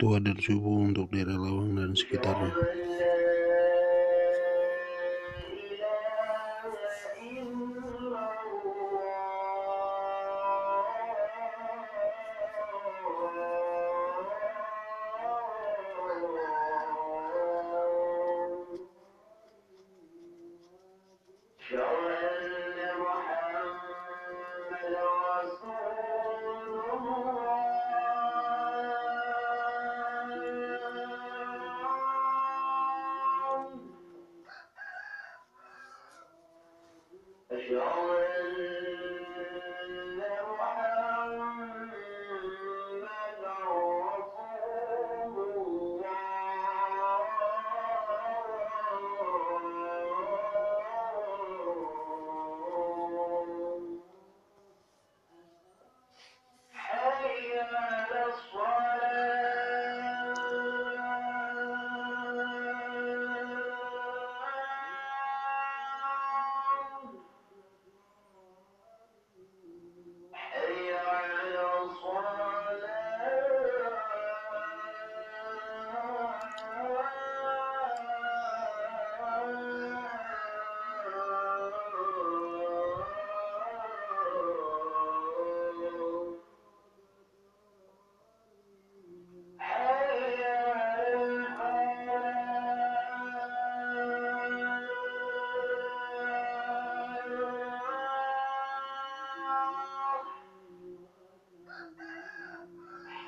waktu adzan subuh untuk daerah Lawang dan sekitarnya. يوما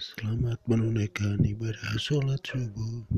Selamat menunaikan ibadah sholat subuh.